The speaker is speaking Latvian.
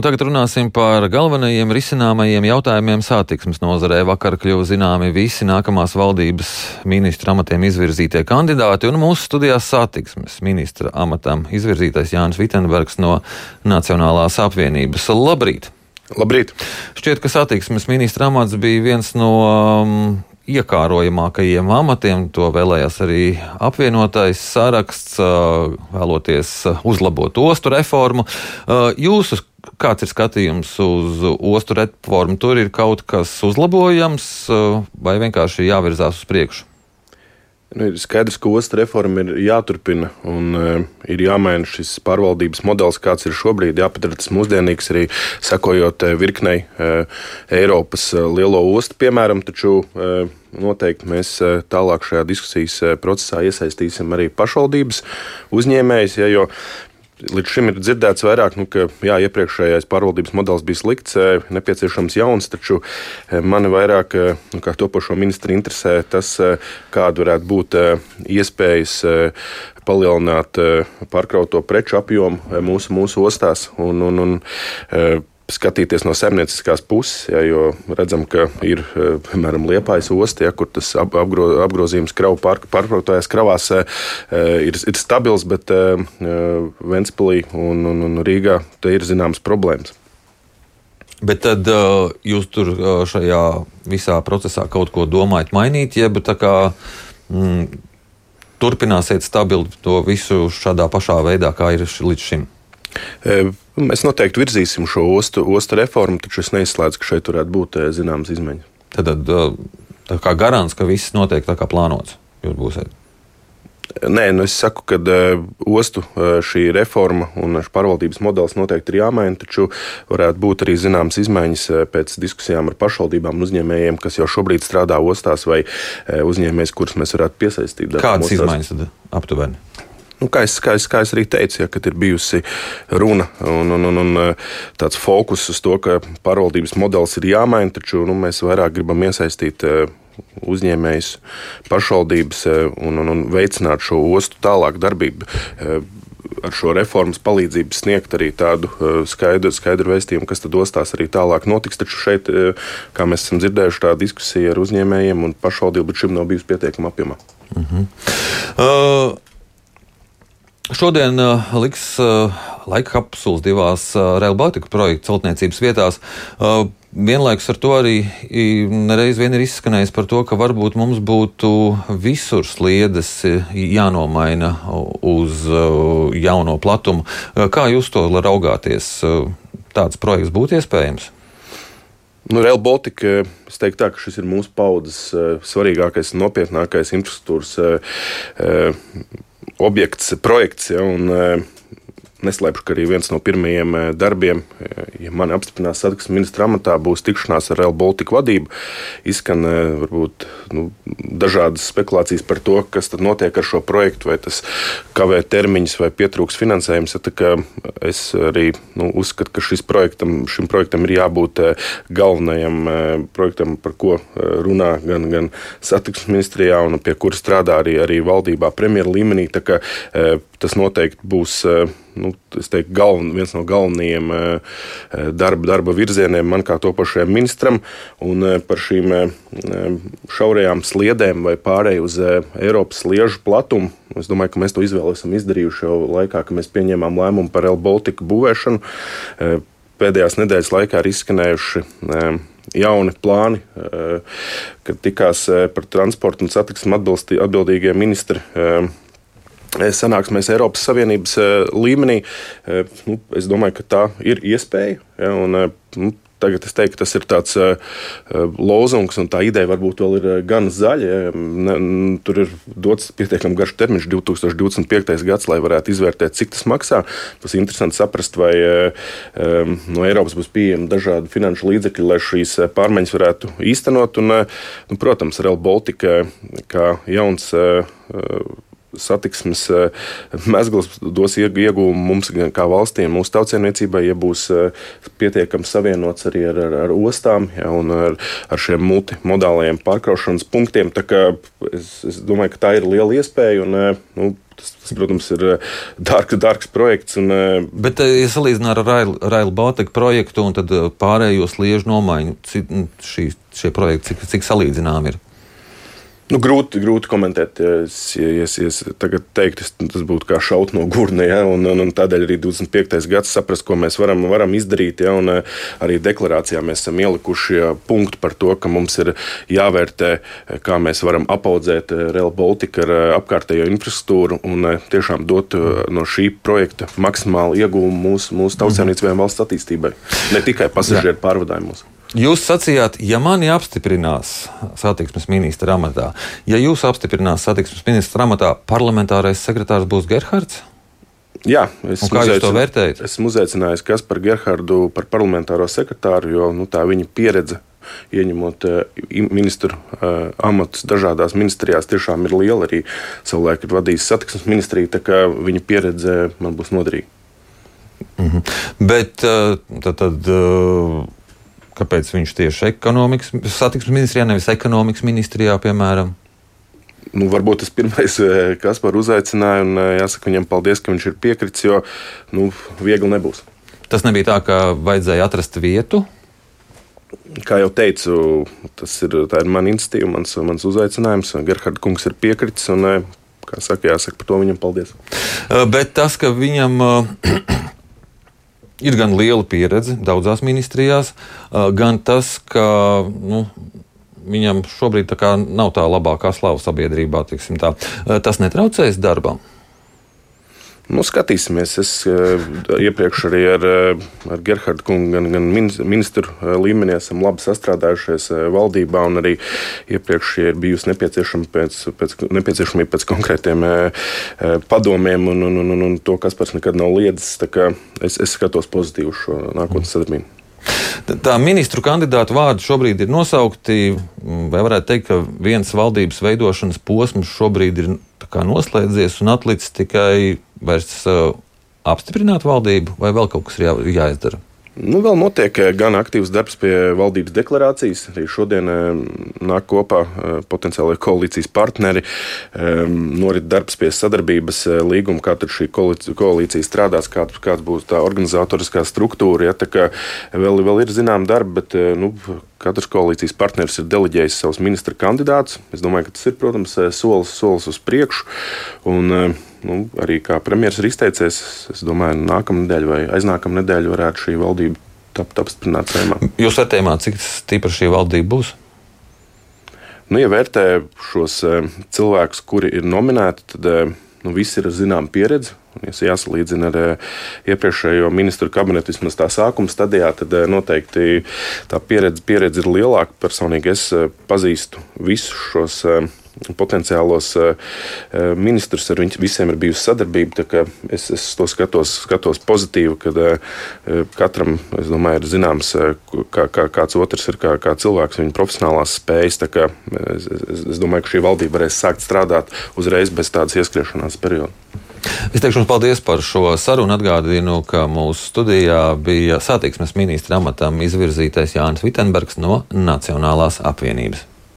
Tagad runāsim par galvenajiem risināmajiem jautājumiem satiksmes nozarē. Vakar kļuva zināmi visi nākamās valdības ministra amatiem izvirzītie kandidāti, un mūsu studijās satiksmes ministra amatam izvirzītais Jānis Vitenbergs no Nacionālās apvienības. Labrīt! Labrīt! Šķiet, ka satiksmes ministra amats bija viens no um, iekārojamākajiem amatiem. To vēlējās arī apvienotais saraksts, vēloties uzlabot ostu reformu. Jūsu Kāds ir skatījums uz ostu reformu? Tur ir kaut kas uzlabojams vai vienkārši jāvirzās uz priekšu? Nu, ir skaidrs, ka ostas reforma ir jāturpina un uh, ir jāmaina šis pārvaldības modelis, kāds ir šobrīd. Jāpadara tas mūsdienīgs arī sekojot uh, virknei uh, Eiropas lielo ostu, piemēram. Taču uh, noteikti mēs tālāk šajā diskusijas procesā iesaistīsim arī pašvaldības uzņēmējus. Ja, jo Līdz šim ir dzirdēts vairāk, nu, ka jā, iepriekšējais pārvaldības modelis bija slikts, e, nepieciešams jauns, taču e, mani vairāk, e, nu, kā topošo ministru, interesē tas, kāda varētu būt iespējas palielināt pārkrauto preču apjomu mūsu, mūsu ostās. Un, un, un, skatīties no saimnieciskās puses, ja, jo redzam, ka ir eh, piemēram Liepājas osta, ja, kur tas apgro, apgrozījums kravu pār, pārkrautājas kravās eh, ir, ir stabils, bet eh, Ventspilī un, un, un Rīgā te ir zināmas problēmas. Bet tad jūs tur šajā visā procesā kaut ko domājat mainīt, jeb tā kā mm, turpināsiet stabilu to visu šādā pašā veidā, kā ir līdz šim? Mēs noteikti virzīsim šo ostu, ostu reformu, taču es neizslēdzu, ka šeit varētu būt zināmas izmaiņas. Tad, tā kā garants, ka viss notiek tā kā plānots, jūs būsiet. Nē, nu es saku, ka ostu šī reforma un pārvaldības modelis noteikti ir jāmaina, taču varētu būt arī zināmas izmaiņas pēc diskusijām ar pašvaldībām un uzņēmējiem, kas jau šobrīd strādā ostās, vai uzņēmējs, kurus mēs varētu piesaistīt. Kādas izmaiņas tad aptuveni? Nu, kā, es, kā, es, kā es arī teicu, ja, kad ir bijusi runa un, un, un, un eh, tāds fokus uz to, ka pārvaldības modelis ir jāmaina, taču nu, mēs vairāk gribam iesaistīt eh, uzņēmējus, pašvaldības eh, un, un, un veicināt šo ostu tālāk darbību ar šo reformas palīdzību sniegt arī tādu skaidru, skaidru vēstījumu, kas tad ostās arī tālāk notiks. Taču šeit, kā mēs esam dzirdējuši, tā diskusija ar uzņēmējiem un pašvaldību līdz šim nav bijusi pietiekama apjomā. Uh -huh. uh, Šodien uh, liks uh, laika kapsulas divās uh, Rail Baltica projekta celtniecības vietās. Vienlaikus ar to arī nereiz vien ir izskanējis par to, ka varbūt mums būtu visur sliedes jānomaina uz jauno platumu. Kā jūs to raugāties? Tāds projekts būtu iespējams? Nu, Rail Baltica, es teiktu, tā, ka šis ir mūsu paudzes svarīgākais un nopietnākais infrastruktūras objekts, projekts. Ja, un, Neslēpšu, ka arī viens no pirmajiem eh, darbiem, eh, ja mani apstiprinās satiksmes ministra amatā, būs tikšanās ar Real Baltica vadību. Izskan eh, varbūt nu, dažādas spekulācijas par to, kas tad notiek ar šo projektu, vai tas kavē termiņus, vai pietrūks finansējums. Ja, es arī nu, uzskatu, ka projektam, šim projektam ir jābūt galvenajam projektam, par ko runā gan, gan satiksmes ministrijā, un pie kura strādā arī, arī valdībā, premjeras līmenī. Tā, ka, tas noteikti būs nu, teiktu, galven, viens no galvenajiem eh, eh, darba, darba virzieniem man kā topošajam ministram. Un eh, par šīm šaurajām sliedēm vai pārēju uz Eiropas sliežu platumu. Es domāju, ka mēs to izvēli esam izdarījuši jau laikā, kad mēs pieņēmām lēmumu par Baltica būvēšanu. Pēdējās nedēļas laikā ir izskanējuši jauni plāni, kad tikās par transportu un satiksmu atbildīgie ministri sanāksmēs Eiropas Savienības līmenī. Nu, es domāju, ka tā ir iespēja. Ja, un, nu, Tagad es teiktu, tas ir tāds uh, lozungs, un tā ideja varbūt vēl ir gan zaļa. Ne, tur ir dots pietiekami garš termiņš, 2025. gads, lai varētu izvērtēt, cik tas maksā. Ir interesanti saprast, vai um, no Eiropas būs pieejami dažādi finanšu līdzekļi, lai šīs pārmaiņas varētu īstenot. Un, nu, protams, Real Baltica kā jauns. Uh, satiksmes eh, mezgls dos iegūmu mums, kā valstīm, mūsu tautsēmniecībai, ja būs eh, pietiekami savienots arī ar, ar, ar ostām ja, un ar, ar šiem multimodālajiem pārkraušanas punktiem. Es, es domāju, ka tā ir liela iespēja. Un, eh, nu, Tas, tas, protams, ir dārgs, dārgs projekts. Un, Bet, ja salīdzinām ar Rail, Baltica projektu un pārējo sliežu nomaiņu, cik šī, šie projekti, cik, cik salīdzināmi ir? Nu, grūti, grūti komentēt. Es, ja es, es tagad teiktu, tas būtu kā šaut no gurna. Ja, un, un, un tādēļ arī 25. gads saprast, ko mēs varam, varam izdarīt. Ja, un, arī deklarācijā mēs esam ielikuši ja, punktu par to, ka mums ir jāvērtē, kā mēs varam apaudzēt Real Baltica ar apkārtējo infrastruktūru un tiešām dot no šī projekta maksimālu iegūmu mūsu, mūsu tautsēmniecībai un valsts attīstībai. Ne tikai pasažieru pārvadājumos. Jūs sacījāt, ja mani apstiprinās satiksmes ministra amatā, ja jūs apstiprinās satiksmes ministra amatā, parlamentārais sekretārs būs Gerhards? Jā, es kā jūs to vērtējat? Esmu uzaicinājis Kasparu Gerhardu par parlamentāro sekretāru, jo nu, tā viņa pieredze ieņemot uh, ministru uh, amatus dažādās ministrijās, tiešām ir liela. Arī savulaik ir vadījis satiksmes ministriju, tā kā viņa pieredze man būs noderīga. Mm -hmm. Bet uh, tad. tad Kāpēc viņš tieši ekonomikas, satiksmes ministrijā, nevis ekonomikas ministrijā, piemēram? Nu, varbūt tas pirmais, eh, kas par uzaicināja, un eh, jāsaka viņam paldies, ka viņš ir piekritis, jo nu, viegli nebūs. Tas nebija tā, ka vajadzēja atrast vietu. Kā jau teicu, tas ir, ir mana iniciatīva, mans, mans uzaicinājums. Gerhards Kungs ir piekritis, un, eh, kā saka, jāsaka par to viņam paldies. Bet tas, ka viņam ir gan liela pieredze daudzās ministrijās, gan tas, ka nu, viņam šobrīd tā nav tā labākā slava sabiedrībā. Tā. Tas netraucēs darbam. Nu, skatīsimies. Es uh, iepriekš arī ar, uh, ar Gerhardu kungu, gan, gan ministru uh, līmenī esam labi sastrādājušies valdībā, un arī iepriekš ir bijusi nepieciešama pēc, pēc, nepieciešamība pēc konkrētiem padomiem, un, un, un, un to, kas pats nekad nav liedzis. Es, es skatos pozitīvi uz šo nākotnes sadarbību. Tā ministru kandidātu vārdi šobrīd ir nosaukti. Vai varētu teikt, ka viens valdības veidošanas posms šobrīd ir noslēdzies un atlicis tikai vairs uh, apstiprināt valdību, vai vēl kaut kas ir jā, jāizdara? Nu, vēl notiek eh, gan aktīvs darbs pie valdības deklarācijas. Arī šodien eh, nāk kopā eh, potenciālai koalīcijas partneri. Norit darbs pie sadarbības līguma, kā šī koalīcija strādās, kāds, kāds būs tā organizatoriskā struktūra. Ja, tā kā vēl, vēl ir zinām darbi, bet nu, katrs koalīcijas partneris ir deleģējis savus ministra kandidātus. Es domāju, ka tas ir, protams, solis, solis uz priekšu. Un, nu, arī kā premjerministrs ir izteicies, es domāju, nākamā nedēļa vai aiznākamā nedēļa varētu šī valdība tapt apstiprināta saimā. Jūs vērtējumā, cik stipra šī valdība būs? Nu, ja vērtē šos eh, cilvēkus, kuri ir nominēti, tad eh, nu, visi ir zināma pieredze. Ja jāsalīdzina ar eh, iepriekšējo ministru kabinetu, vismaz tā sākuma stadijā, tad noteikti tā pieredze, pieredze ir lielāka. Personīgi es pazīstu visus šos potenciālos eh, eh, ministrus. Ar viņiem visiem ir bijusi sadarbība. Es, es to skatos, skatos pozitīvi, ka eh, katram domāju, ir zināms, kā, kā, kāds otrs ir kā, kā cilvēks, viņa profesionālās spējas. Es, es, es domāju, ka šī valdība varēs sākt strādāt uzreiz bez tādas ieskriešanās perioda. Es teikšu jums paldies par šo sarunu. Atgādinu, ka mūsu studijā bija satiksmes ministra amatam izvirzītais Jānis Vitsenbergs no Nacionālās apvienības.